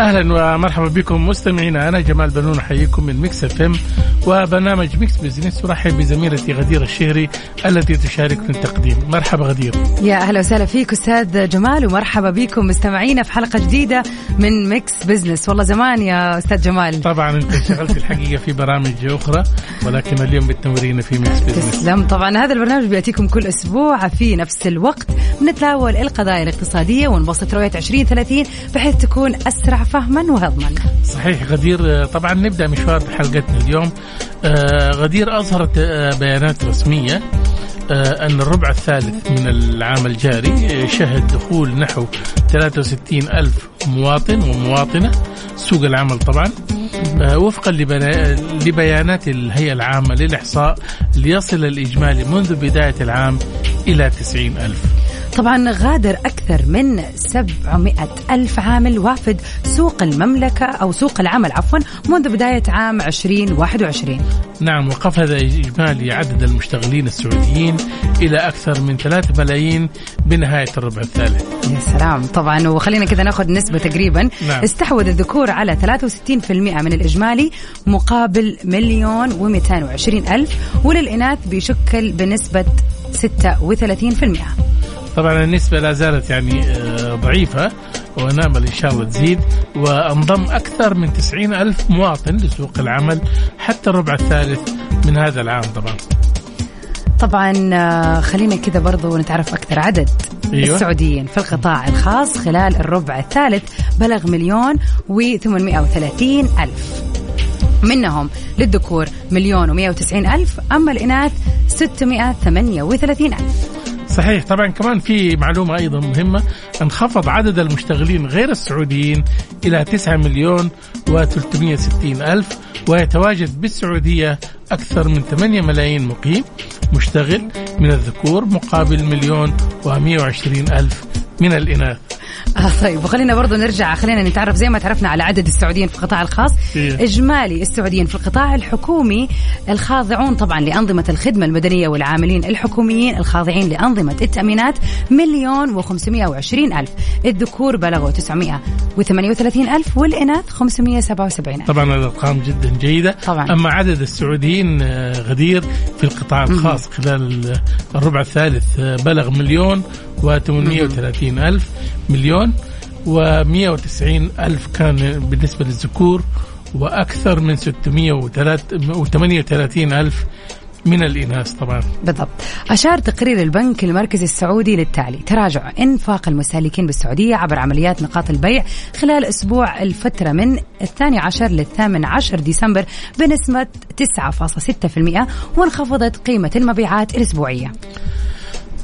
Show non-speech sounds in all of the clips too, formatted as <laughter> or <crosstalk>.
أهلا ومرحبا بكم مستمعينا. أنا جمال بنون أحييكم من ميكس إف إم وبرنامج ميكس بزنس أرحب بزميلتي غدير الشهري التي تشاركني التقديم. مرحبا غدير يا أهلا وسهلا فيك أستاذ جمال ومرحبا بكم مستمعينا في حلقة جديدة من ميكس بزنس والله زمان يا أستاذ جمال. طبعا أنت اشتغلت الحقيقة في برامج أخرى ولكن اليوم بتنورينا في ميكس بزنس تسلم. طبعا هذا البرنامج بيأتيكم كل أسبوع في نفس الوقت. بنتناول القضايا الاقتصادية ونبسط رؤية 2030 بحيث تكون أسرع فهما وهضما. صحيح غدير طبعا نبدأ مشوار حلقتنا اليوم. آه، غدير أظهرت آه، بيانات رسمية آه، أن الربع الثالث من العام الجاري شهد دخول نحو 63 ألف مواطن ومواطنة سوق العمل طبعا وفقا لبيانات الهيئة العامة للإحصاء ليصل الإجمالي منذ بداية العام إلى 90 ألف. طبعا غادر أكثر من 700 ألف عامل وافد سوق المملكة أو سوق العمل عفوا منذ بداية عام 2021 نعم وقفز إجمالي عدد المشتغلين السعوديين إلى أكثر من 3 ملايين بنهاية الربع الثالث. يا سلام. طبعا وخلينا كذا ناخذ نسبة تقريبا. نعم. استحوذ الذكور على 63% من الإجمالي مقابل مليون و220 ألف وللإناث بيشكل بنسبة 36% طبعا النسبة لا زالت يعني آه، ضعيفة ونامل إن شاء الله تزيد وأنضم أكثر من 90 ألف مواطن لسوق العمل حتى الربع الثالث من هذا العام طبعا. طبعا آه، خلينا كذا برضو نتعرف أكثر عدد أيوة. السعوديين في القطاع الخاص خلال الربع الثالث بلغ مليون و830 ألف. منهم للذكور مليون و190 ألف أما الإناث 638 ألف. صحيح. طبعا كمان في معلومة أيضا مهمة. انخفض عدد المشتغلين غير السعوديين إلى 9 مليون و360 ألف ويتواجد بالسعودية أكثر من 8 ملايين مقيم مشتغل من الذكور مقابل مليون و120 ألف من الإناث آه طيب وخلينا برضو نرجع خلينا نتعرف زي ما تعرفنا على عدد السعوديين في القطاع الخاص. إيه. إجمالي السعوديين في القطاع الحكومي الخاضعون طبعا لأنظمة الخدمة المدنية والعاملين الحكوميين الخاضعين لأنظمة التأمينات مليون وخمسمائة وعشرين ألف. الذكور بلغوا تسعمائة وثمانية ألف والإناث خمسمائة سبعة وسبعين ألف. طبعا الأرقام جدا جيدة. طبعاً. أما عدد السعوديين آه، غدير في القطاع الخاص خلال ال- الربع الثالث آه، بلغ مليون و830 ألف مليون و190 ألف كان بالنسبة للذكور وأكثر من 638 ألف من الإناث طبعا. بالضبط. أشار تقرير البنك المركزي السعودي للتالي. تراجع إنفاق المستهلكين بالسعودية عبر عمليات نقاط البيع خلال أسبوع الفترة من الثاني عشر للثامن عشر ديسمبر بنسبة 9.6% وانخفضت قيمة المبيعات الأسبوعية.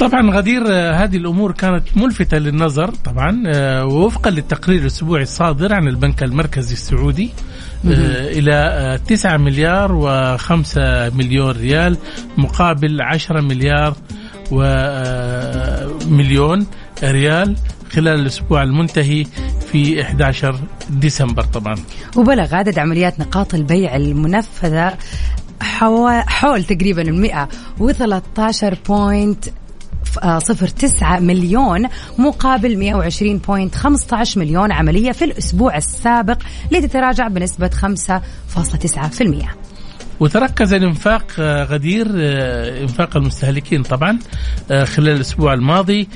طبعا غدير آه، هذه الأمور كانت ملفتة للنظر طبعا آه، ووفقا للتقرير الأسبوعي الصادر عن البنك المركزي السعودي آه، إلى آه، 9 مليار و5 مليون ريال مقابل 10 مليار ومليون ريال خلال الأسبوع المنتهي في 11 ديسمبر طبعا. وبلغ عدد عمليات نقاط البيع المنفذة حوا- حول تقريبا المئة وثلاثة point صفر تسعة مليون مقابل 120.15 مليون عملية في الأسبوع السابق لتتراجع بنسبة 5.9% وتركز الإنفاق آه، غدير آه، إنفاق المستهلكين طبعا آه، خلال الأسبوع الماضي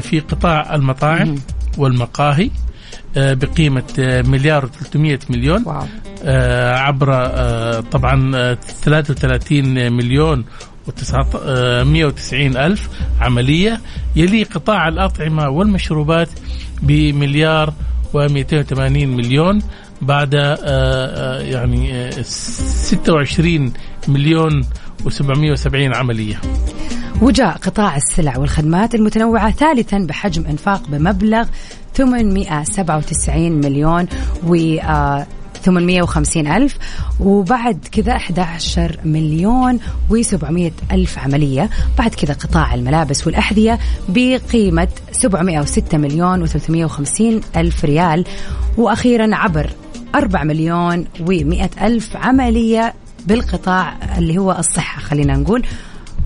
في قطاع المطاعم والمقاهي بقيمة مليار و300 مليون واو. عبر طبعا آه، 33 مليون و190 ألف عملية. يلي قطاع الأطعمة والمشروبات بمليار و280 مليون بعد آه، آه، يعني آه، 26 مليون و770 عملية. وجاء قطاع السلع والخدمات المتنوعة ثالثا بحجم إنفاق بمبلغ 897 مليون و آه، 850 ألف وبعد كذا 11 مليون و700 ألف عملية. بعد كذا قطاع الملابس والأحذية بقيمة 706 مليون و350 ألف ريال. وأخيرا عبر 4 مليون و100 ألف عملية بالقطاع اللي هو الصحة خلينا نقول.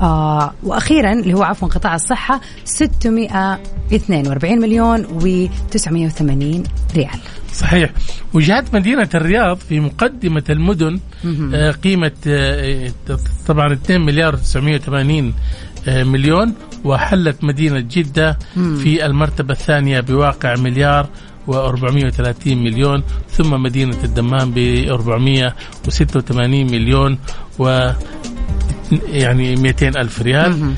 آه وأخيرا اللي هو عفوا قطاع الصحة 642 مليون و980 ريال. صحيح. وجهت مدينة الرياض في مقدمة المدن آه، قيمة آه، طبعا 2 مليار 980 آه، مليون وحلت مدينة جدة في المرتبة الثانية بواقع مليار و430 مليون ثم مدينة الدمام ب 486 مليون و يعني 200 ألف ريال.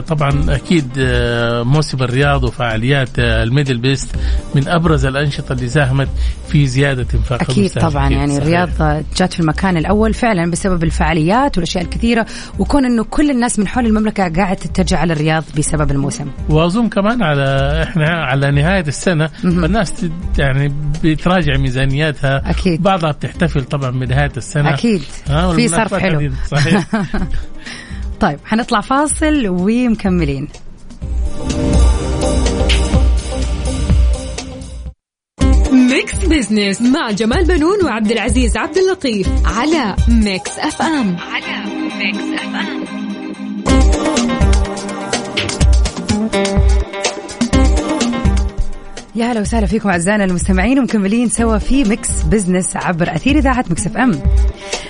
طبعا أكيد آه موسم الرياض وفعاليات آه الميدل بيست من أبرز الأنشطة اللي ساهمت في زيادة انفاق أكيد. طبعا يعني صحيح. الرياض جات في المكان الأول فعلا بسبب الفعاليات والأشياء الكثيرة وكون إنه كل الناس من حول المملكة قاعدة تتجه على الرياض بسبب الموسم وأظن كمان على إحنا على نهاية السنة فالناس يعني بتراجع ميزانياتها أكيد. بعضها بتحتفل طبعا بنهاية السنة أكيد في صرف حلو. صحيح <laughs> طيب حنطلع فاصل ومكملين. ميكس بزنس مع جمال بنون وعبد العزيز عبد اللطيف على ميكس اف ام. على ميكس اف ام. يا هلا وسهلا فيكم أعزائنا المستمعين ومكملين سوا في ميكس بزنس عبر أثير إذاعة ميكس اف ام.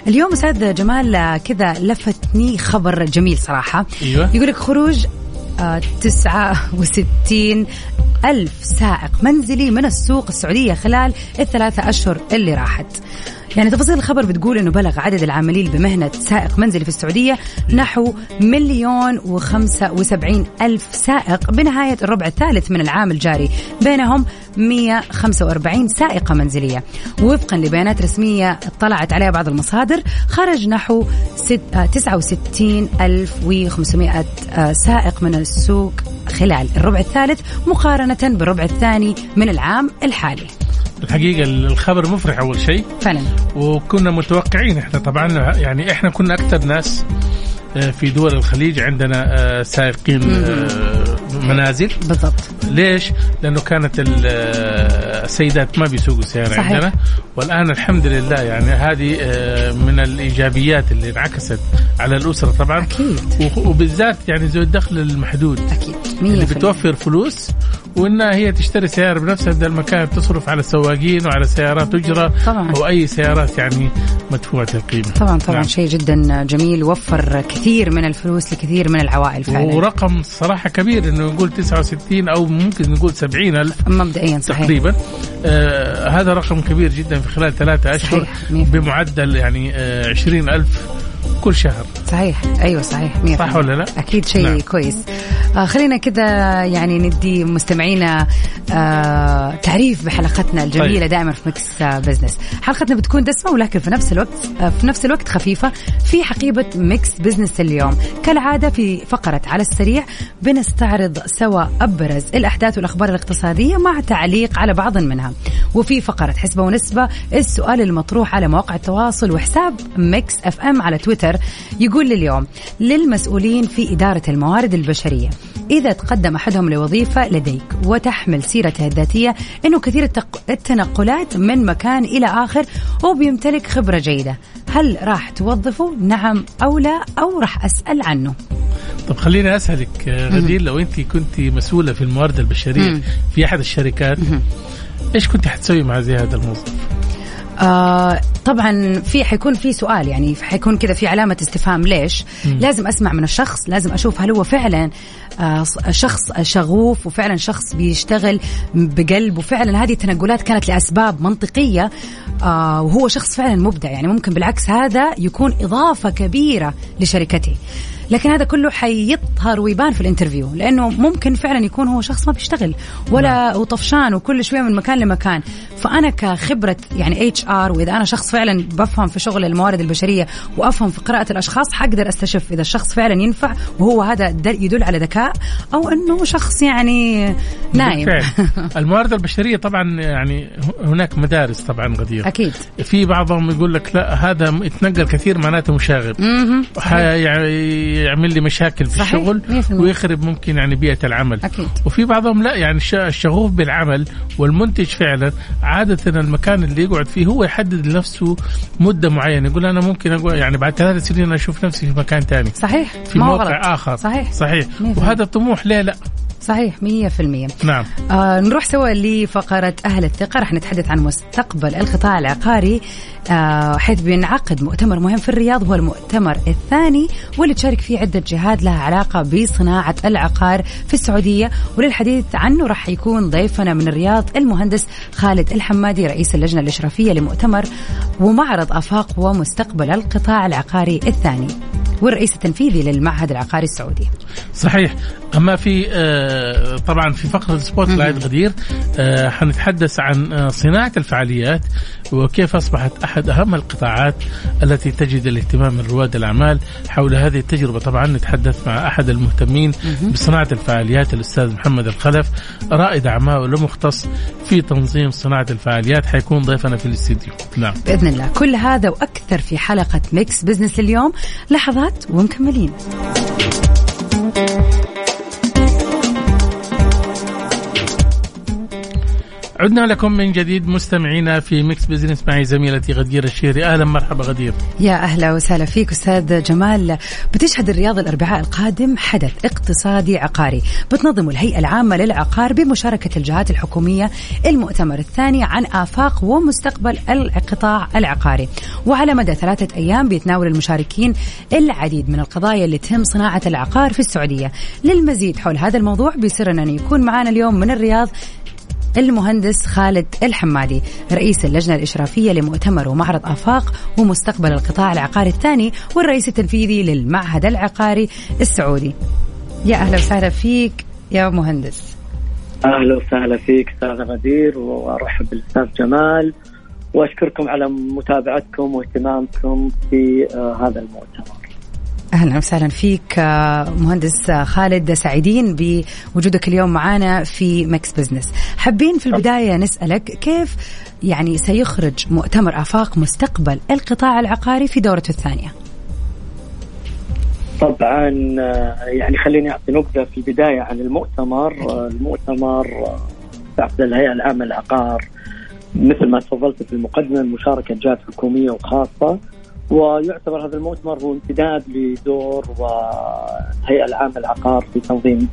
اليوم أستاذ جمال آه، كذا لفتني خبر جميل صراحة أيوة. يقول لك خروج آه، 69 ألف سائق منزلي من السوق السعودية خلال الثلاثة أشهر اللي راحت يعني تفاصيل الخبر بتقول إنه بلغ عدد العاملين بمهنة سائق منزلي في السعودية نحو مليون وخمسة وسبعين ألف سائق بنهاية الربع الثالث من العام الجاري. بينهم 145 سائقة منزلية. وفقا لبيانات رسمية اطلعت عليها بعض المصادر خرج نحو ست- آه، 69500 آه، سائق من السوق خلال الربع الثالث مقارنة بالربع الثاني من العام الحالي. الحقيقة الخبر مفرح أول شيء. فعلا. وكنا متوقعين إحنا طبعا يعني إحنا كنا أكثر ناس آه، في دول الخليج عندنا آه، سائقين آه، منازل. بالضبط. ليش؟ لأنه كانت ال- السيدات ما بيسوقوا سيارة صحيح. عندنا. والآن الحمد لله يعني هذه من الإيجابيات اللي انعكست على الأسرة طبعا. أكيد. وخ- وبالذات يعني ذوي الدخل المحدود. أكيد. 100% اللي بتوفر فلوس وإنها هي تشتري سيارة بنفسها بدل ما كانت تصرف على السواقين وعلى سيارات أجرة طبعاً. أو اي سيارات يعني مدفوعة القيمة طبعا طبعا نعم. شيء جدا جميل وفر كثير من الفلوس لكثير من العوائل فعلا ورقم صراحة كبير إنه نقول 69 أو ممكن نقول 70 الف مبدئيا صحيح تقريبا آه هذا رقم كبير جدا في خلال ثلاثة أشهر صحيح،. بمعدل يعني آه 20 ألف كل شهر. صحيح. أيوه صحيح 100% صح ولا لا؟ أكيد شيء نعم. كويس. آه خلينا كذا يعني ندي مستمعينا آه تعريف بحلقتنا الجميلة طيب. دائما في مكس آه بزنس. حلقتنا بتكون دسمة ولكن في نفس الوقت آه في نفس الوقت خفيفة في حقيبة مكس بزنس اليوم. كالعادة في فقرة على السريع بنستعرض سوا أبرز الأحداث والأخبار الاقتصادية مع تعليق على بعض منها. وفي فقرة حسبة ونسبة السؤال المطروح على مواقع التواصل وحساب Mix FM على تويتر. يقول اليوم للمسؤولين في إدارة الموارد البشرية إذا تقدم أحدهم لوظيفة لديك وتحمل سيرته الذاتية إنه كثير التنقلات من مكان إلى آخر وبيمتلك خبرة جيدة. هل راح توظفه؟ نعم أو لا؟ أو راح أسأل عنه. طب خليني أسألك آه غدير لو أنت كنت مسؤولة في الموارد البشرية. في أحد الشركات إيش كنت حتسوي مع زي هذا الموظف؟ آه طبعا في حيكون في سؤال يعني حيكون كذا في علامة استفهام. ليش؟ مم. لازم أسمع من الشخص لازم أشوف هل هو فعلا آه شخص شغوف وفعلا شخص بيشتغل بقلب وفعلا هذه التنقلات كانت لأسباب منطقية آه وهو شخص فعلا مبدع. يعني ممكن بالعكس هذا يكون إضافة كبيرة لشركتي لكن هذا كله حيظهر ويبان في الانترفيو لأنه ممكن فعلا يكون هو شخص ما بيشتغل ولا نعم. وطفشان وكل شوية من مكان لمكان. فأنا كخبرة يعني HR وإذا أنا شخص فعلا بفهم في شغل الموارد البشرية وأفهم في قراءة الأشخاص حقدر أستشف إذا الشخص فعلا ينفع وهو هذا يدل على ذكاء أو أنه شخص يعني نايم. <laughs> الموارد البشرية طبعا يعني هناك مدارس طبعا غدير. أكيد. في بعضهم يقول لك لا هذا يتنقل كثير معناته مشاغب. يعني يعمل لي مشاكل في صحيح. الشغل ويخرب ممكن يعني بيئة العمل. أكيد. وفي بعضهم لا يعني الشغوف بالعمل والمنتج فعلا عادة المكان اللي يقعد فيه هو يحدد لنفسه مدة معينة يقول أنا ممكن أقول يعني بعد ثلاث سنين أشوف نفسي في مكان ثاني صحيح في موقع غلط. آخر. صحيح. صحيح. وهذا طموح ليه لا؟ صحيح 100% نعم. آه نروح سوا لفقرة أهل الثقة. رح نتحدث عن مستقبل القطاع العقاري. آه حيث بينعقد مؤتمر مهم في الرياض هو المؤتمر الثاني واللي تشارك فيه عدة جهات لها علاقة بصناعة العقار في السعودية. وللحديث عنه راح يكون ضيفنا من الرياض المهندس خالد الحمادي رئيس اللجنة الإشرافية لمؤتمر ومعرض آفاق ومستقبل القطاع العقاري الثاني والرئيس التنفيذي للمعهد العقاري السعودي. صحيح. أما في آه، طبعا في فقرة spotlight غدير آه، حنتحدث عن آه، صناعة الفعاليات وكيف أصبحت أحد أهم القطاعات التي تجد الاهتمام من رواد الأعمال حول هذه التجربة. طبعا نتحدث مع أحد المهتمين بصناعة الفعاليات الأستاذ محمد الخلف رائد أعمال ومختص في تنظيم صناعة الفعاليات. حيكون ضيفنا في الاستديو. نعم. بإذن الله. كل هذا وأكثر في حلقة Mix Business اليوم. لحظات ومكملين. عدنا لكم من جديد مستمعينا في Mix Business معي زميلتي غدير الشيري. أهلا مرحبا غدير. يا أهلا وسهلا فيك أستاذ جمال. بتشهد الرياض الأربعاء القادم حدث اقتصادي عقاري. بتنظم الهيئة العامة للعقار بمشاركة الجهات الحكومية المؤتمر الثاني عن آفاق ومستقبل القطاع العقاري. وعلى مدى ثلاثة أيام بيتناول المشاركين العديد من القضايا اللي تهم صناعة العقار في السعودية. للمزيد حول هذا الموضوع بيسرنا أن يكون معنا اليوم من الرياض المهندس خالد الحمادي رئيس اللجنة الإشرافية لمؤتمر ومعرض آفاق ومستقبل القطاع العقاري الثاني والرئيس التنفيذي للمعهد العقاري السعودي. يا أهلا وسهلا فيك يا مهندس. أهلا وسهلا فيك أستاذ غدير وأرحب بالأستاذ جمال وأشكركم على متابعتكم واهتمامكم في آه، هذا المؤتمر. أهلا وسهلا فيك آه، مهندس خالد سعيدين بوجودك اليوم معنا في Mix Business. حابين في البداية نسألك كيف يعني سيخرج مؤتمر آفاق مستقبل القطاع العقاري في دورته الثانية؟ طبعا آه، يعني خليني أعطي نبذه في البداية عن المؤتمر. آه، المؤتمر تعقد الهيئة العامة للعقار مثل ما تفضلت في المقدمة مشاركه جهات حكومية وخاصة. ويعتبر هذا المؤتمر هو امتداد لدور والهيئه العامة للعقار في تنظيم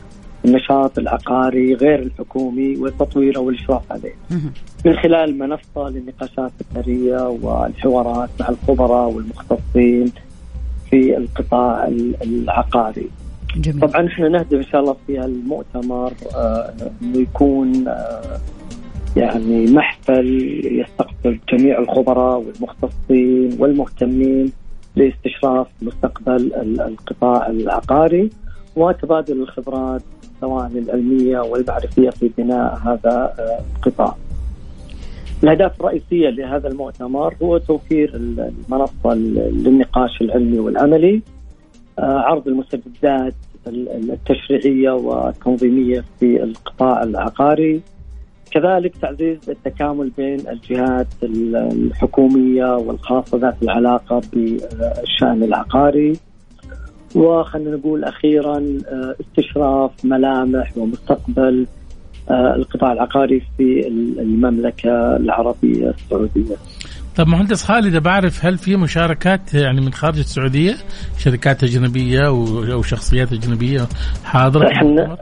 النشاط العقاري غير الحكومي والتطوير أو الاشراف عليه. من خلال منصة للنقاشات الثرية والحوارات مع الخبراء والمختصين في القطاع العقاري. جميل. طبعا إحنا نهدف إن شاء الله في المؤتمر آه، إنه يكون آه، يعني محفل يستقطب جميع الخبراء والمختصين والمهتمين لاستشراف مستقبل القطاع العقاري وتبادل الخبرات سواء العلميه والمعرفية في بناء هذا آه، القطاع. الأهداف الرئيسية لهذا المؤتمر هو توفير المنصة للنقاش العلمي والعملي آه، عرض المستجدات التشريعية والتنظيمية في القطاع العقاري كذلك تعزيز التكامل بين الجهات الحكومية والخاصة ذات العلاقة بالشأن العقاري وخلينا نقول أخيرا آه، استشراف ملامح ومستقبل آه، القطاع العقاري في المملكة العربية السعودية. طب مهندس خالد بعرف هل في مشاركات يعني من خارج السعودية شركات أجنبية أو شخصيات أجنبية حاضرة؟ إحنا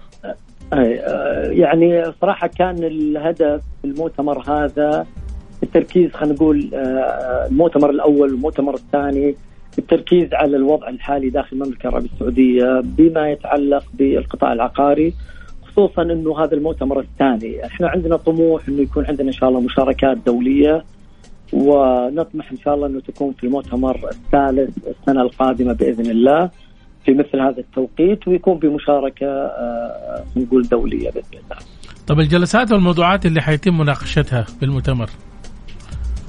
يعني صراحة كان الهدف المؤتمر هذا التركيز خلينا نقول آه، المؤتمر الأول والمؤتمر الثاني التركيز على الوضع الحالي داخل المملكة العربية السعودية بما يتعلق بالقطاع العقاري خصوصا إنه هذا المؤتمر الثاني، إحنا عندنا طموح إنه يكون عندنا إن شاء الله مشاركات دولية ونطمح إن شاء الله إنه تكون في المؤتمر الثالث السنة القادمة بإذن الله. في مثل هذا التوقيت ويكون بمشاركة آه، نقول دولية بإذن الله. طب الجلسات والموضوعات اللي حيتم مناقشتها في المؤتمر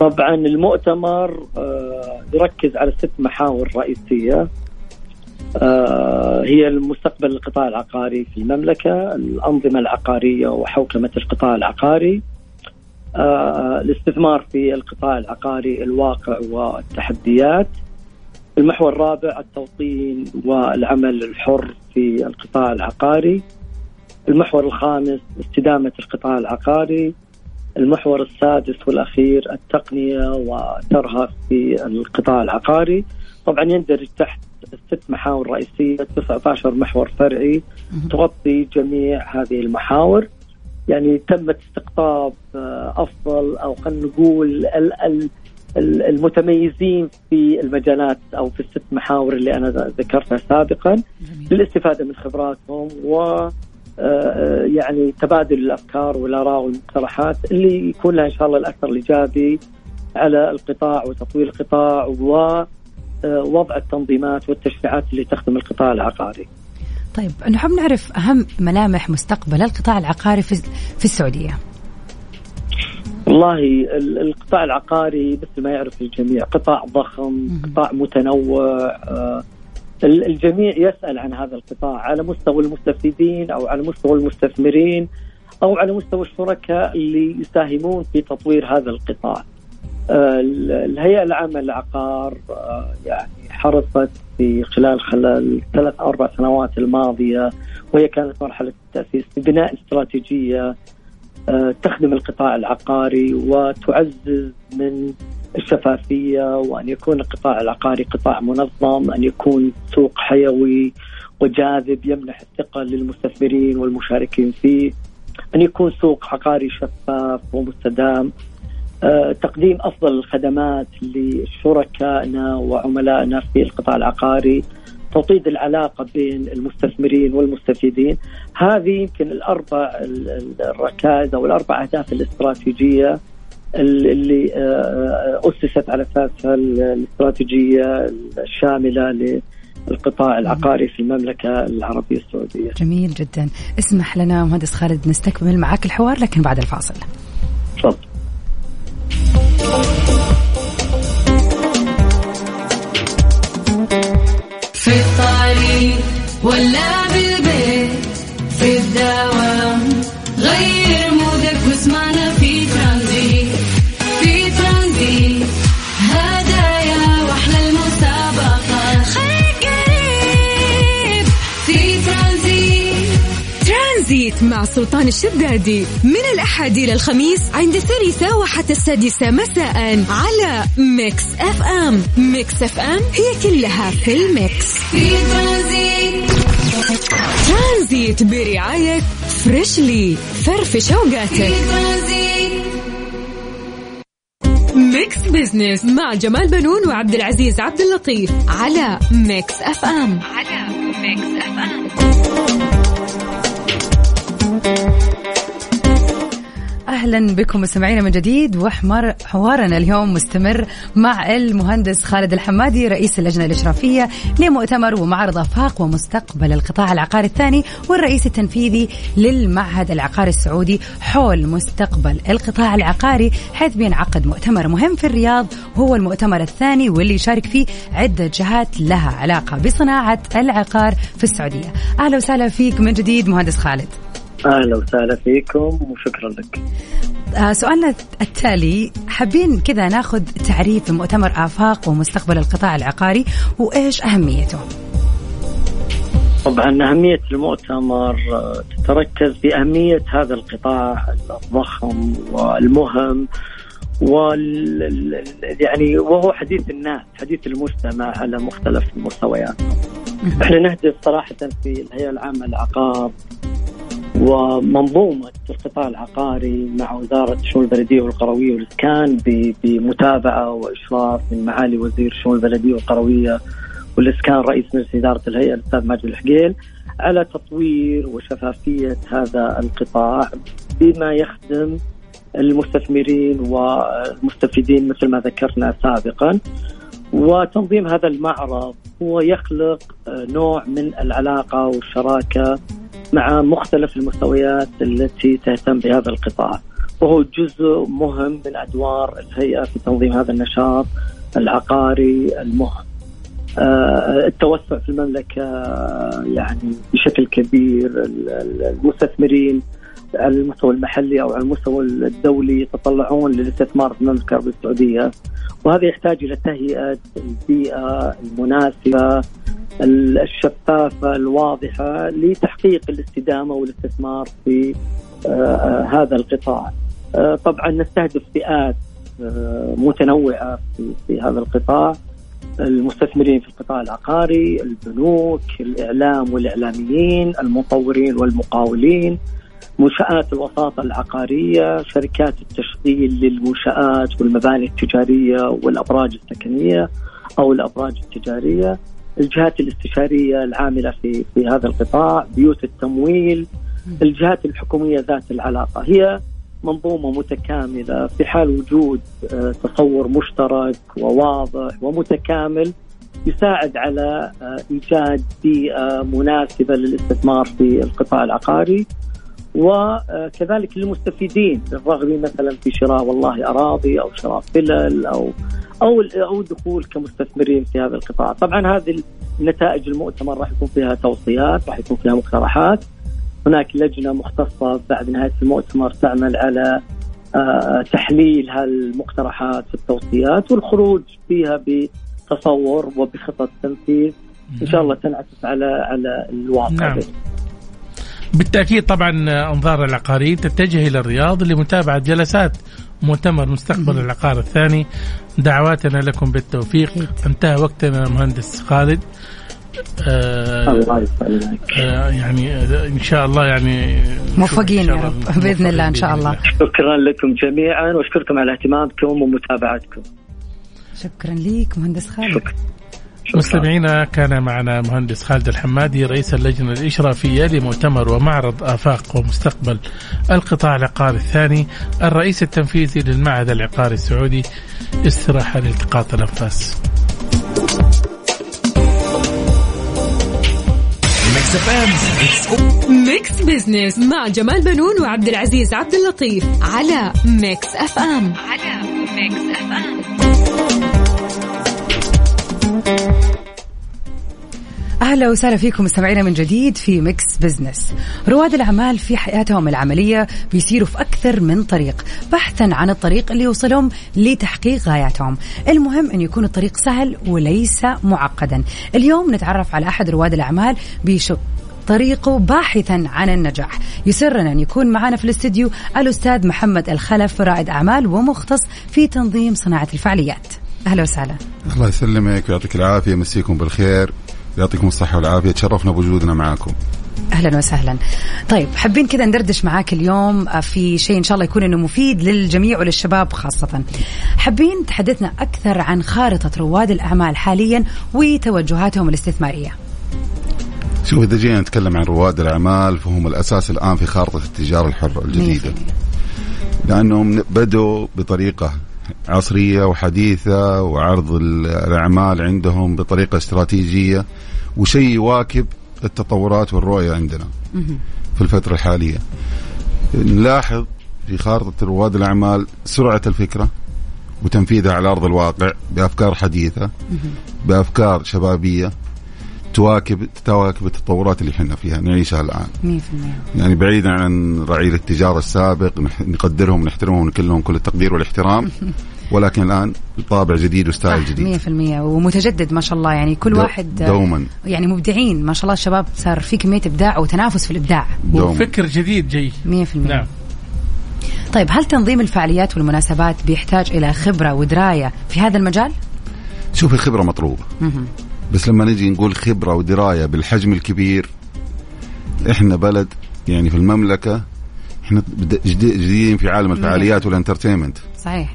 طبعا المؤتمر آه، يركز على ست محاور رئيسية آه، هي المستقبل القطاع العقاري في المملكة، الأنظمة العقارية وحوكمة القطاع العقاري، الاستثمار في القطاع العقاري الواقع والتحديات. المحور الرابع التوطين والعمل الحر في القطاع العقاري. المحور الخامس استدامة القطاع العقاري. المحور السادس والأخير التقنية وترها في القطاع العقاري. طبعا يندرج تحت ست محاور رئيسية 19 محور فرعي تغطي جميع هذه المحاور. يعني تمت استقطاب آه، أفضل أو خلينا نقول المتميزين في المجالات أو في الست محاور اللي أنا ذكرتها سابقا. للاستفاده من خبراتهم و آه، يعني تبادل الأفكار والآراء والمقترحات اللي يكون لها إن شاء الله الأثر الإيجابي على القطاع وتطوير القطاع ووضع التنظيمات والتشريعات اللي تخدم القطاع العقاري. طيب نحب نعرف أهم ملامح مستقبل القطاع العقاري في السعودية. والله ال- القطاع العقاري مثل ما يعرف الجميع قطاع ضخم قطاع متنوع آه، ال- الجميع يسأل عن هذا القطاع على مستوى المستفيدين أو على مستوى المستثمرين أو على مستوى الشركاء اللي يساهمون في تطوير هذا القطاع. آه، ال- الهيئة العامة للعقار آه، يعني حرصت في خلال خلال ثلاث أربع سنوات الماضية وهي كانت مرحلة التأسيس ببناء استراتيجية تخدم القطاع العقاري وتعزز من الشفافية وأن يكون القطاع العقاري قطاع منظم أن يكون سوق حيوي وجاذب يمنح الثقة للمستثمرين والمشاركين فيه أن يكون سوق عقاري شفاف ومستدام. آه، تقديم أفضل الخدمات لشركائنا وعملائنا في القطاع العقاري. توطيد العلاقة بين المستثمرين والمستفيدين. هذه يمكن الأربع ال- ال- الركائز أو الأربع أهداف الاستراتيجية ال- اللي آه، أسست على أساسها ال- الاستراتيجية الشاملة للقطاع العقاري في المملكة العربية السعودية. جميل جدا. اسمح لنا مهندس خالد نستكمل معك الحوار لكن بعد الفاصل. تفضل. ولا بالبيت في الدوام غير mood ك واسمعنا في ترانزيت. في ترانزيت هدايا وأحلى المسابقة خليك قريب في ترانزيت. ترانزيت مع سلطان الشدادي من الأحد إلى الخميس عند الثالثة وحتى السادسة مساء على Mix FM. Mix FM هي كلها في ال mix. في ترانزيت. ترانزيت برعاية Freshly فرفش اوقاتك Mix Business مع جمال بنون وعبد العزيز عبد اللطيف على Mix FM. على Mix FM. أهلا بكم مستمعينا من جديد وحوارنا اليوم مستمر مع المهندس خالد الحمادي رئيس اللجنة الإشرافية لمؤتمر ومعرض افاق ومستقبل القطاع العقاري الثاني والرئيس التنفيذي للمعهد العقاري السعودي حول مستقبل القطاع العقاري حيث بينعقد مؤتمر مهم في الرياض وهو المؤتمر الثاني واللي يشارك فيه عدة جهات لها علاقة بصناعة العقار في السعودية. أهلا وسهلا فيك من جديد مهندس خالد. أهلا وسهلا فيكم وشكرا لك. آه سؤالنا التالي حابين كذا ناخذ تعريف مؤتمر آفاق ومستقبل القطاع العقاري وإيش أهميته؟ طبعا أهمية المؤتمر آه، تتركز في أهمية هذا القطاع الضخم والمهم وال ال- يعني وهو حديث الناس حديث المجتمع على مختلف المستويات. إحنا نهدف صراحة في الهيئة العامة للعقار ومنظومة القطاع العقاري مع وزارة الشؤون البلدية والقروية والإسكان بمتابعة وإشراف من معالي وزير الشؤون البلدية والقروية والإسكان رئيس مجلس إدارة الهيئة الأستاذ ماجد الحقيل على تطوير وشفافية هذا القطاع بما يخدم المستثمرين والمستفيدين مثل ما ذكرنا سابقا. وتنظيم هذا المعرض هو يخلق نوع من العلاقة والشراكة مع مختلف المستويات التي تهتم بهذا القطاع وهو جزء مهم من أدوار الهيئة في تنظيم هذا النشاط العقاري المهم. آه، التوسع في المملكة يعني بشكل كبير المستثمرين على المستوى المحلي أو على المستوى الدولي يتطلعون للاستثمار في المملكة العربية السعودية. وهذا يحتاج إلى تهيئه البيئة المناسبة الشفافة الواضحة لتحقيق الاستدامة والاستثمار في آه، آه، هذا القطاع. آه، طبعا نستهدف فئات متنوعة في, في هذا القطاع. المستثمرين في القطاع العقاري، البنوك، الإعلام والإعلاميين، المطورين والمقاولين، منشآت الوساطة العقارية شركات التشغيل للمنشآت والمباني التجارية والأبراج السكنية أو الأبراج التجارية الجهات الاستشارية العاملة في في هذا القطاع بيوت التمويل الجهات الحكومية ذات العلاقة. هي منظومة متكاملة في حال وجود آه، تصور مشترك وواضح ومتكامل يساعد على آه، إيجاد بيئة مناسبة للاستثمار في القطاع العقاري. وكذلك للمستفيدين الراغبين مثلا في شراء والله أراضي أو شراء فلل أو أو أو الدخول كمستثمرين في هذا القطاع، طبعا هذه نتائج المؤتمر راح يكون فيها توصيات، راح يكون فيها مقترحات. هناك لجنة مختصة بعد نهاية المؤتمر تعمل على آه، تحليل هالمقترحات في التوصيات والخروج فيها بتصور وبخطط تنفيذ إن شاء الله تنعكس على على الواقع نعم. بالتأكيد طبعا أنظار العقاريين تتجه إلى الرياض لمتابعة جلسات مؤتمر مستقبل العقار الثاني. دعواتنا لكم بالتوفيق. انتهى وقتنا مهندس خالد. آه آه يعني إن شاء الله يعني موفقين يا رب. بإذن الله إن شاء الله. شكرا لكم جميعا وأشكركم على اهتمامكم ومتابعتكم. شكرا لك مهندس خالد. شكرا. مستمعينا كان معنا مهندس خالد الحمادي رئيس اللجنة الإشرافية لمؤتمر ومعرض آفاق ومستقبل القطاع العقاري الثاني. الرئيس التنفيذي للمعهد العقاري السعودي استراحة لالتقاط الأنفاس. Mix Business مع جمال بنون وعبد العزيز عبد اللطيف على Mix FM على Mix FM أهلا وسهلا فيكم مستمعينا من جديد في Mix Business. رواد الأعمال في حياتهم العملية بيسيروا في أكثر من طريق بحثا عن الطريق اللي يوصلهم لتحقيق غاياتهم. المهم إن يكون الطريق سهل وليس معقدا. اليوم نتعرف على أحد رواد الأعمال بيشق طريقه باحثا عن النجاح يسرنا أن يكون معنا في الاستديو الأستاذ محمد الخلف رائد أعمال ومختص في تنظيم صناعة الفعاليات أهلا وسهلا الله يسلمك ويعطيك العافية مسيكم بالخير يعطيكم الصحة والعافية تشرفنا بوجودنا معاكم أهلا وسهلا. طيب حابين كذا ندردش معاك اليوم في شيء إن شاء الله يكون إنه مفيد للجميع وللشباب خاصة. حابين تحدثنا أكثر عن خارطة رواد الأعمال حاليا وتوجهاتهم الاستثمارية. شوف إذا جينا نتكلم عن رواد الأعمال فهم الأساس الآن في خارطة التجارة الحرة الجديدة. لأنهم بدوا بطريقة عصرية وحديثة وعرض الأعمال عندهم بطريقة استراتيجية وشيء يواكب التطورات والرؤية عندنا في الفترة الحالية. نلاحظ في خارطة رواد الأعمال سرعة الفكرة وتنفيذها على أرض الواقع بأفكار حديثة بأفكار شبابية تواكب تواكب التطورات اللي إحنا فيها نعيشها الآن. 100% يعني بعيدا عن رعيل التجارة السابق نقدرهم ونحترمهم ونكلهم كل التقدير والاحترام <laughs> ولكن الآن طابع جديد و style جديد. 100% ومتجدد ما شاء الله. يعني كل دو واحد دوما. يعني مبدعين. ما شاء الله الشباب صار في كمية إبداع وتنافس في الإبداع. دوما. وفكر جديد جاي. 100% نعم. طيب هل تنظيم الفعاليات والمناسبات بيحتاج إلى خبرة ودراية في هذا المجال؟ شوف الخبرة مطلوبة. بس لما نجي نقول خبرة ودراية بالحجم الكبير إحنا بلد يعني في المملكة إحنا جديدين في عالم الفعاليات والإنترتينمنت. صحيح.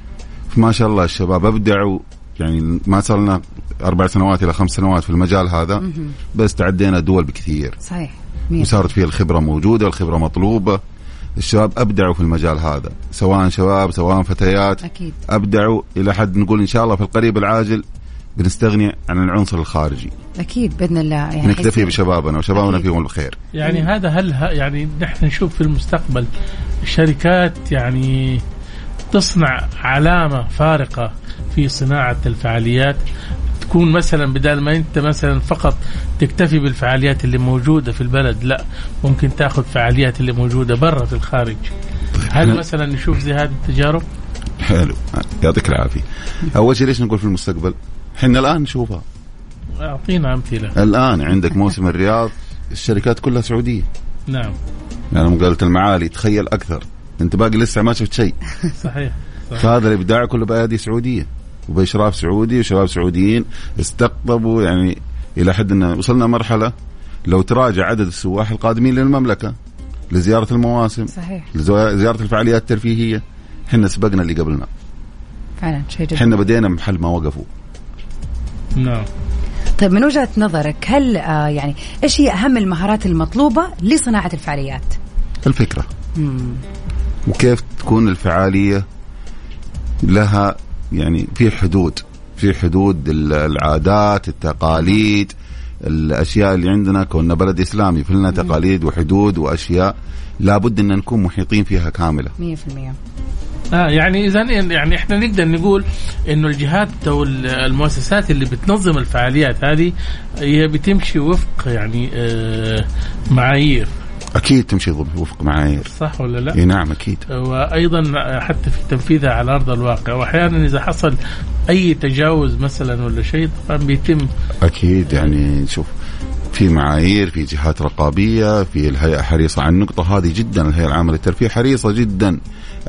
فما شاء الله الشباب أبدعوا يعني ما صار لنا أربع سنوات إلى خمس سنوات في المجال هذا بس تعدينا دول بكثير. صحيح. مية. وصارت فيها الخبرة موجودة الخبرة مطلوبة. الشباب أبدعوا في المجال هذا سواء شباب سواء فتيات. أكيد. أبدعوا إلى حد نقول إن شاء الله في القريب العاجل بنستغني عن العنصر الخارجي. أكيد بإذن الله. يعني نكتفي. بشبابنا وشبابنا أكيد. فيهم الخير. يعني هذا هل ه- يعني نحن نشوف في المستقبل شركات يعني تصنع علامة فارقة في صناعة الفعاليات؟ تكون مثلا بدل ما أنت مثلا فقط تكتفي بالفعاليات اللي موجودة في البلد لا ممكن تأخذ فعاليات اللي موجودة برا في الخارج. هل مثلا نشوف زي هذه التجارب؟ حلو يعطيك العافية. <laughs> أول شيء ليش نقول في المستقبل؟ إحنا الآن نشوفها أعطينا أمثلة. الآن عندك موسم الرياض الشركات كلها سعودية. نعم. يعني مقالة المعالي تخيل أكثر. أنت باقي لسه ما شفت شيء. صحيح فهذا الإبداع كله بأيادي سعودية. وبإشراف سعودي وشباب سعوديين استقطبوا يعني إلى حد ان وصلنا مرحلة لو تراجع عدد السواح القادمين للمملكة لزيارة المواسم صحيح. لزياره الفعاليات الترفيهية إحنا سبقنا اللي قبلنا. فعلا شيء جدا إحنا بدينا محل ما وقفوا. نعم. طيب من وجهة نظرك هل آه يعني إيش هي أهم المهارات المطلوبة لصناعة الفعاليات؟ الفكرة. مم. وكيف تكون الفعالية لها يعني في حدود في حدود ال- العادات التقاليد الأشياء اللي عندنا كنا بلد إسلامي في لنا تقاليد وحدود وأشياء لابد أن نكون محيطين فيها كاملة. 100% آه يعني إذا يعني إحنا نقدر نقول إنه الجهات أو المؤسسات اللي بتنظم الفعاليات هذه هي بتمشي وفق يعني آه معايير. أكيد تمشي وفق معايير. صح ولا لا؟ إي نعم أكيد. وأيضا حتى في تنفيذها على أرض الواقع. واحيانا إذا حصل أي تجاوز مثلا ولا شيء طبعا بيتم. أكيد يعني شوف في معايير في جهات رقابية في الهيئة حريصة على النقطة هذه جدا الهيئة العامة للترفيه حريصة جدا.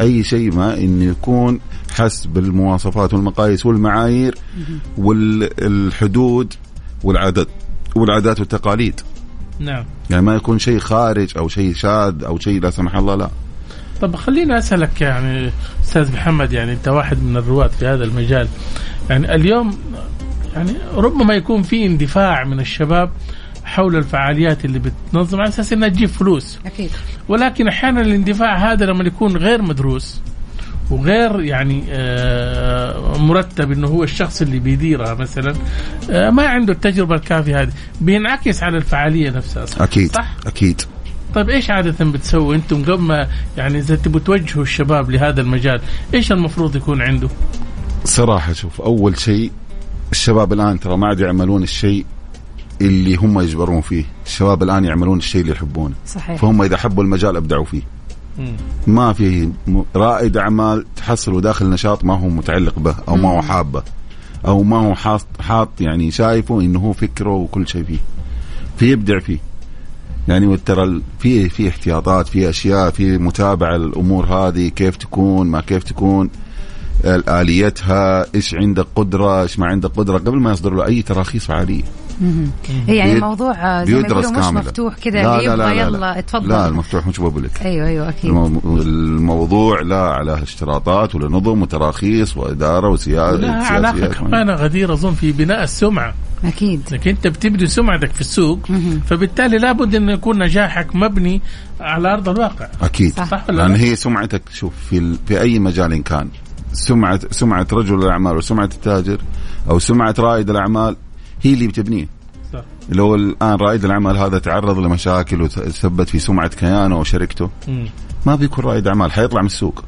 أي شيء ما انه يكون حسب المواصفات والمقاييس والمعايير والحدود والعادات والعادات والتقاليد. نعم. يعني ما يكون شيء خارج أو شيء شاذ أو شيء لا سمح الله لا. طب خليني أسألك يعني أستاذ محمد يعني أنت واحد من الرواد في هذا المجال. يعني اليوم يعني ربما يكون في اندفاع من الشباب حول الفعاليات اللي بتنظم على أساس إنها تجيب فلوس. أكيد. ولكن أحيانا الاندفاع هذا لما يكون غير مدروس وغير يعني آه، مرتب إنه هو الشخص اللي بيديرها مثلا آه، ما عنده التجربة الكافية هذه. بينعكس على الفعالية نفسها صح؟ أكيد. صح؟ أكيد. طيب إيش عادة بتسووا أنتم قبل ما يعني إذا تبوا توجهوا الشباب لهذا المجال إيش المفروض يكون عنده؟ صراحة شوف أول شيء الشباب الآن ترى ما عاد يعملون الشيء اللي هم يجبرون فيه الشباب الآن يعملون الشيء اللي يحبونه. صحيح. فهم إذا حبوا المجال أبدعوا فيه. مم. ما في رائد أعمال تحصله داخل نشاط ما هو متعلق به أو ما هو حابه أو ما هو حاط حاط يعني شايفه إنه هو فكره وكل شيء فيه. فيبدع فيه. يعني ترى ال- في في احتياطات في أشياء في متابعة الأمور هذه كيف تكون ما كيف تكون ال- آليتها إيش عندك قدرة إيش ما عندك قدرة قبل ما يصدر له أي تراخيص فعاليه يعني بيد- الموضوع زي ما بيدرس مش كاملا مفتوح كذا لا لا لا لا يلا لا. اتفضل. لا المفتوح مش بقول لك. أيوه أيوه أكيد. المو- الموضوع لا على اشتراطات ولا نظم وتراخيص وإدارة وسياسه لها علاقه كمان غدير أظن في بناء السمعة. أكيد. انك أنت بتبدي سمعتك في السوق. فبالتالي لابد انه يكون نجاحك مبني على أرض الواقع. أكيد. صح. صح ولا لأن لا؟ هي سمعتك شوف في ال... في أي مجال إن كان. سمعه سمعه رجل الأعمال وسمعه التاجر أو سمعه رائد الأعمال هي اللي بتبنيه. صح. لو الآن رائد الأعمال هذا تعرض لمشاكل وثبت في سمعة كيانه وشركته. ما بيكون رائد أعمال حيطلع من السوق.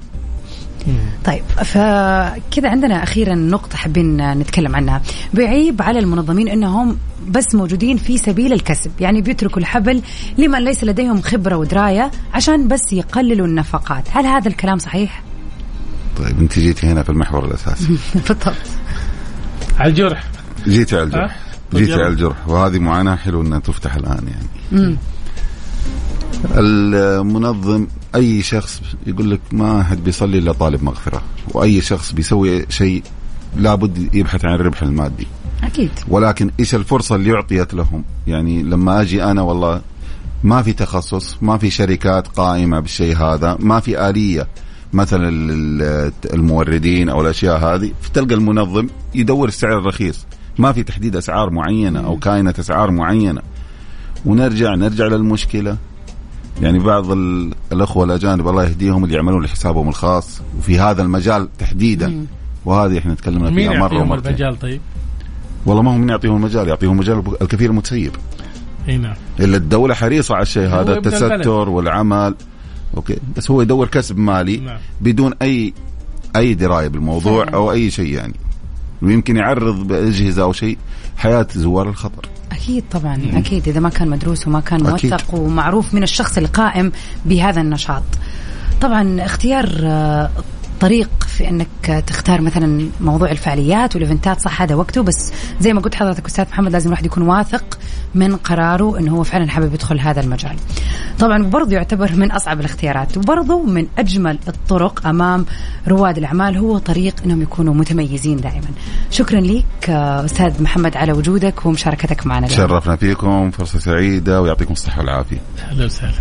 طيب فكذا عندنا أخيرا نقطة حابين نتكلم عنها. بيعيب على المنظمين إنهم بس موجودين في سبيل الكسب يعني بيتركوا الحبل لمن ليس لديهم خبرة ودراية عشان بس يقللوا النفقات. هل هذا الكلام صحيح؟ طيب أنت جيتي هنا في المحور الأساسي. <laughs> بالضبط. على الجرح. جيتي على الجرح. طب جيتي يلا. على الجرح. وهذه معاناة حلو إنها تفتح الآن يعني. مم. المنظم أي شخص يقول لك ما حد بيصلي إلا طالب مغفرة وأي شخص بيسوي شيء لابد يبحث عن الربح المادي. أكيد. ولكن إيش الفرصة اللي أعطيت لهم؟ يعني لما أجي أنا والله ما في تخصص ما في شركات قائمة بالشيء هذا ما في آلية. مثلا ال- الموردين أو الأشياء هذه فتلقى المنظم يدور السعر الرخيص. ما في تحديد أسعار معينة أو كائنه أسعار معينة. ونرجع نرجع للمشكلة. يعني بعض ال- الأخوة الأجانب الله يهديهم اللي يعملون لحسابهم الخاص. وفي هذا المجال تحديدا. وهذه إحنا تكلمنا مين فيها مرة يعطيهم ومرتين. المجال طيب؟ والله ما هم من يعطيهم المجال يعطيهم مجال الكثير المتسيب إي نعم. إلا الدولة حريصة على الشيء هذا. التستر والعمل. Okay. بس هو يدور كسب مالي نعم. بدون أي أي دراية بالموضوع. أو أي شيء يعني. ويمكن يعرض بأجهزة أو شيء حياة زوار الخطر. أكيد طبعا أكيد. إذا ما كان مدروس وما كان أكيد. موثق ومعروف من الشخص القائم بهذا النشاط. طبعا اختيار آه، طريق في إنك تختار مثلا موضوع الفعاليات وال event ات صح هذا وقته. بس زي ما قلت حضرتك أستاذ محمد لازم الواحد يكون واثق من قراره انه هو فعلا حابب يدخل هذا المجال. طبعا برضه يعتبر من أصعب الاختيارات وبرضه من أجمل الطرق أمام رواد الأعمال هو طريق إنهم يكونوا متميزين دائما. شكرا لك آه، أستاذ محمد على وجودك ومشاركتك معنا اليوم. شرفنا فيكم فرصة سعيدة ويعطيكم الصحة والعافية أهلا وسهلا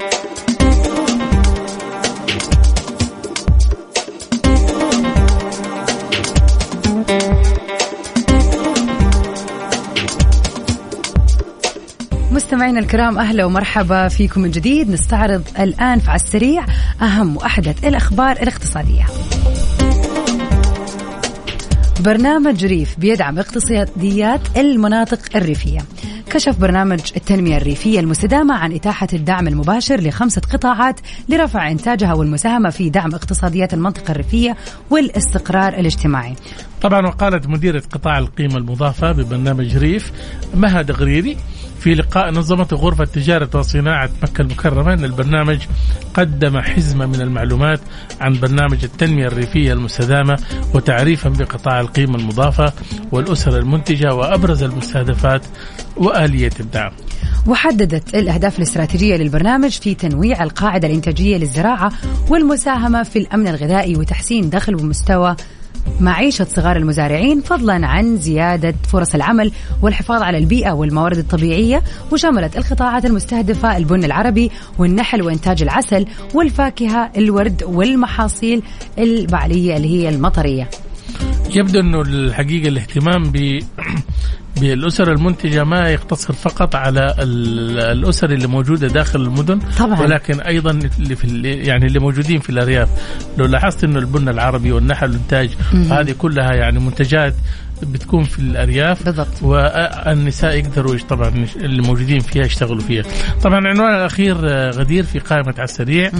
مستمعينا الكرام أهلا ومرحبا فيكم من جديد نستعرض الآن على السريع أهم وأحدث الأخبار الاقتصادية. برنامج ريف بيدعم اقتصاديات المناطق الريفية. كشف برنامج التنمية الريفية المستدامة عن إتاحة الدعم المباشر لخمسة قطاعات لرفع إنتاجها والمساهمة في دعم اقتصاديات المنطقة الريفية والاستقرار الاجتماعي. طبعا وقالت مديرة قطاع القيمة المضافة ببرنامج ريف مها دغريري في لقاء نظمته غرفة تجارة وصناعة مكة المكرمة أن البرنامج قدم حزمة من المعلومات عن برنامج التنمية الريفية المستدامة وتعريفا بقطاع القيمة المضافة والأسر المنتجة وأبرز المستهدفات وآلية الدعم. وحددت الأهداف الاستراتيجية للبرنامج في تنويع القاعدة الإنتاجية للزراعة والمساهمة في الأمن الغذائي وتحسين دخل ومستوى معيشة صغار المزارعين فضلا عن زيادة فرص العمل والحفاظ على البيئة والموارد الطبيعية وشملت القطاعات المستهدفة البن العربي والنحل وإنتاج العسل والفاكهة الورد والمحاصيل البعلية اللي هي المطرية. يبدو إنه الحقيقة الاهتمام ب <clears throat> بالاسر المنتجة ما يقتصر فقط على ال- الأسر اللي موجودة داخل المدن طبعاً. ولكن أيضا اللي في ال- يعني اللي موجودين في الأرياف لو لاحظت إنه البن العربي والنحل والإنتاج هذه كلها يعني منتجات بتكون في الأرياف بالضبط. والنساء يقدروا طبعا اللي موجودين فيها يشتغلوا فيها. طبعا العنوان الأخير آه، غدير في قائمة على السريع.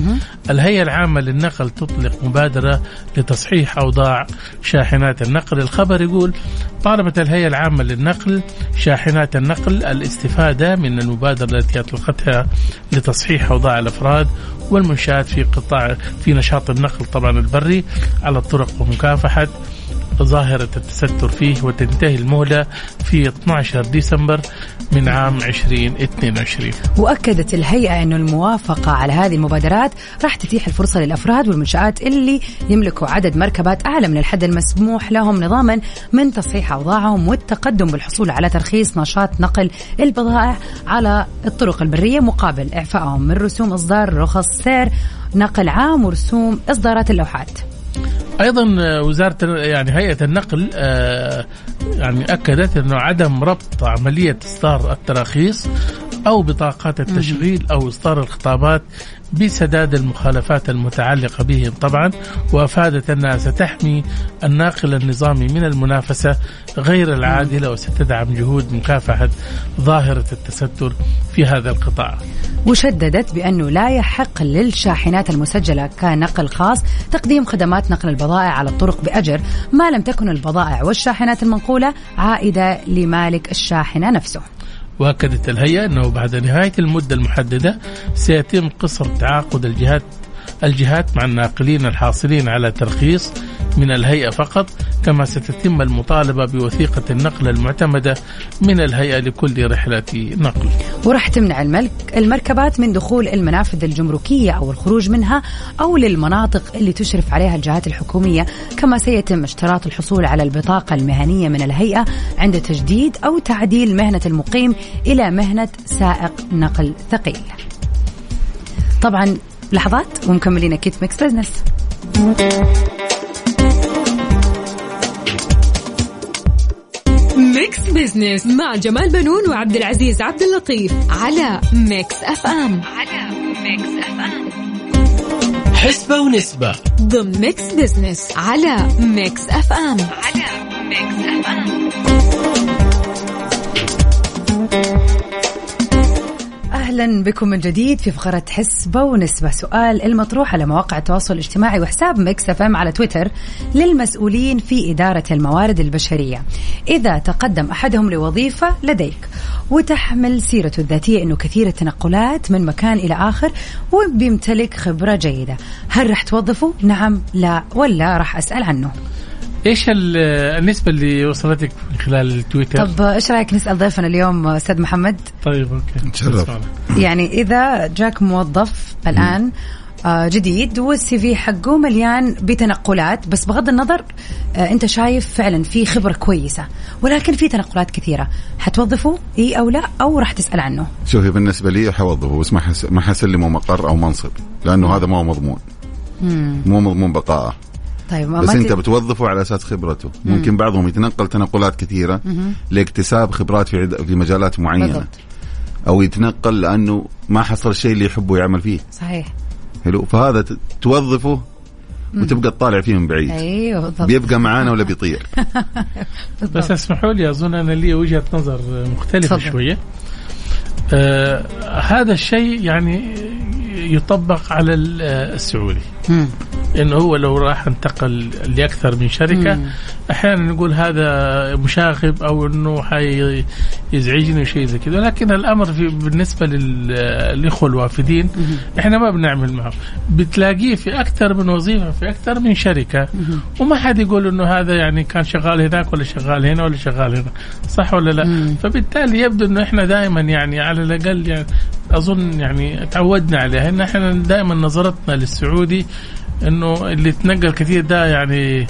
الهيئة العامة للنقل تطلق مبادرة لتصحيح أوضاع شاحنات النقل. الخبر يقول طالبت الهيئة العامة للنقل شاحنات النقل الاستفادة من المبادرة التي أطلقتها لتصحيح أوضاع الأفراد والمنشآت في قطاع في نشاط النقل طبعا البري على الطرق ومكافحة. ظاهرة التستر فيه وتنتهي المهلة في 12 ديسمبر من عام 2022 وأكدت الهيئة انه الموافقة على هذه المبادرات راح تتيح الفرصة للأفراد والمنشآت اللي يملكوا عدد مركبات أعلى من الحد المسموح لهم نظاما من تصحيح أوضاعهم والتقدم بالحصول على ترخيص نشاط نقل البضائع على الطرق البرية مقابل إعفائهم من رسوم إصدار رخص سير نقل عام ورسوم إصدارات اللوحات. أيضا آه، وزارة يعني هيئة النقل آه، يعني أكدت إنه عدم ربط عملية إصدار التراخيص أو بطاقات التشغيل أو إصدار الخطابات بسداد المخالفات المتعلقة بهم طبعا وأفادت أنها ستحمي الناقل النظامي من المنافسة غير العادلة وستدعم جهود مكافحة ظاهرة التستر في هذا القطاع. وشددت بأنه لا يحق للشاحنات المسجلة كنقل خاص تقديم خدمات نقل البضائع على الطرق بأجر ما لم تكن البضائع والشاحنات المنقولة عائدة لمالك الشاحنة نفسه واكدت الهيئة أنه بعد نهاية المدة المحددة سيتم قصر تعاقد الجهات الجهات مع الناقلين الحاصلين على ترخيص من الهيئة فقط كما ستتم المطالبة بوثيقة النقل المعتمدة من الهيئة لكل رحلة نقل. وراح تمنع الملك المركبات من دخول المنافذ الجمركية أو الخروج منها أو للمناطق اللي تشرف عليها الجهات الحكومية كما سيتم اشتراط الحصول على البطاقة المهنية من الهيئة عند تجديد أو تعديل مهنة المقيم إلى مهنة سائق نقل ثقيل. طبعا لحظات ومكملين أكيد Mix Business. Mix Business مع جمال بنون وعبد العزيز عبد اللطيف على ميكس اف ام. على ميكس اف ام. حسبة ونسبة. ضمن Mix Business على Mix FM. على Mix FM. أهلا بكم من جديد في فقرة حسبة ونسبة سؤال المطروح على مواقع التواصل الاجتماعي وحساب Mix FM على تويتر للمسؤولين في إدارة الموارد البشرية. إذا تقدم أحدهم لوظيفة لديك وتحمل سيرته الذاتية إنه كثير التنقلات من مكان إلى آخر وبيمتلك خبرة جيدة. هل رح توظفه؟ نعم لا ولا راح أسأل عنه. إيش ال- النسبة اللي وصلتك من خلال التويتر؟ طب إيش رأيك نسأل ضيفنا اليوم أستاذ محمد؟ طيب okay. نتشرف. يعني إذا جاك موظف الآن آه، جديد والسي في حقه مليان بتنقلات بس بغض النظر آه، أنت شايف فعلا في خبرة كويسة ولكن في تنقلات كثيرة حتوظفه؟ إي أو لا؟ أو راح تسأل عنه؟ شوفي بالنسبة لي حوظفه بس ما حس... ما حسلمه مقر أو منصب لأنه هذا ما هو مضمون مو مضمون بقائه طيب ما بس ما انت ت- بتوظفه على أساس خبرته. ممكن بعضهم يتنقل تنقلات كثيرة لاكتساب خبرات في عد... في مجالات معينة. بالضبط. أو يتنقل لأنه ما حصل الشيء اللي يحبه يعمل فيه. صحيح. حلو. فهذا ت- توظفه وتبقى تطالع فيه من بعيد. أيوه بالضبط. بيبقى معانا ولا بيطير. <laughs> بس اسمحوا لي أظن أنا لي وجهة نظر مختلفة تفضل. شوية. آه هذا الشيء يعني يطبق على آه، السعودي. مم. انه هو لو راح انتقل لأكثر من شركة مم. أحيانا نقول هذا مشاغب أو إنه حيزعجني وشيء زي كذا. لكن الأمر في بالنسبة للإخوة الوافدين إحنا ما بنعمل معهم. بتلاقيه في أكثر من وظيفة في أكثر من شركة وما حد يقول إنه هذا يعني كان شغال هناك ولا شغال هنا ولا شغال هنا. صح ولا لا؟ مم. فبالتالي يبدو إنه إحنا دائما يعني على الأقل يعني أظن يعني تعودنا عليها. إن إحنا دائما نظرتنا للسعودي إنه اللي تنقل كثير ده يعني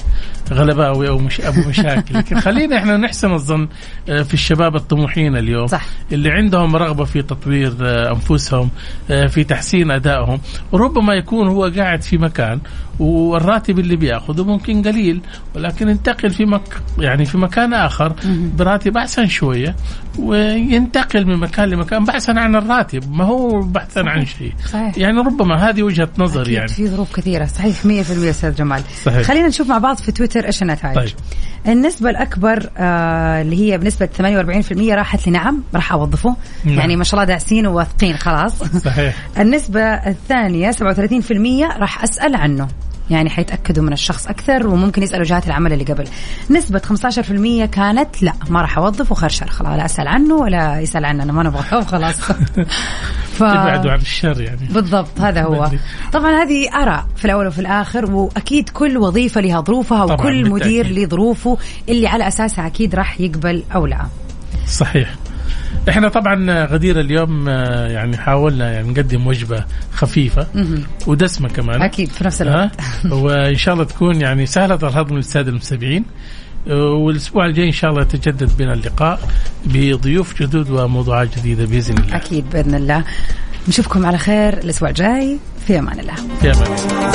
غلباوي أو مش أبو مشاكل <laughs> لكن خلينا إحنا نحسن الظن آه، في الشباب الطموحين اليوم صح. اللي عندهم رغبة في تطوير آه، أنفسهم آه، في تحسين أدائهم وربما يكون هو قاعد في مكان والراتب اللي بياخذه ممكن قليل ولكن ينتقل في مك يعني في مكان آخر براتب أحسن شوية وينتقل من مكان لمكان بحثا عن الراتب ما هو بحثا عن شيء. صحيح. يعني ربما هذه وجهة نظر أكيد يعني. في ظروف كثيرة. صحيح 100% أستاذ جمال. صحيح. خلينا نشوف مع بعض في تويتر إيش النتائج. طيب. النسبة الأكبر آه اللي هي بنسبة 48% راحت لنعم راح أوظفه. نعم. يعني ما شاء الله داعسين وواثقين خلاص. صحيح. النسبة الثانية 37% راح أسأل عنه. يعني حيتأكدوا من الشخص أكثر وممكن يسألوا جهات العمل اللي قبل. نسبة 15% كانت لا ما راح أوظف وخرشر خلاص لا أسأل عنه ولا يسأل عننا ما نبغاه خلاص. <laughs> ف... ابعدوا عن الشر يعني. بالضبط هذا هو. طبعا هذه آراء في الأول وفي الآخر وأكيد كل وظيفة لها ظروفها وكل مدير بالتأكيد. له ظروفه اللي على أساسها أكيد راح يقبل أو لا. صحيح. إحنا طبعا غدير اليوم آه، يعني حاولنا يعني نقدم وجبة خفيفة ودسمة كمان. أكيد في نفس الوقت. وإن شاء الله تكون يعني سهلة الهضم للساده المستمعين. آه، والأسبوع الجاي إن شاء الله يتجدد بنا اللقاء بضيوف جدد وموضوعات جديدة بإذن الله. أكيد بإذن الله. نشوفكم على خير الأسبوع الجاي. في أمان الله. في أمان الله.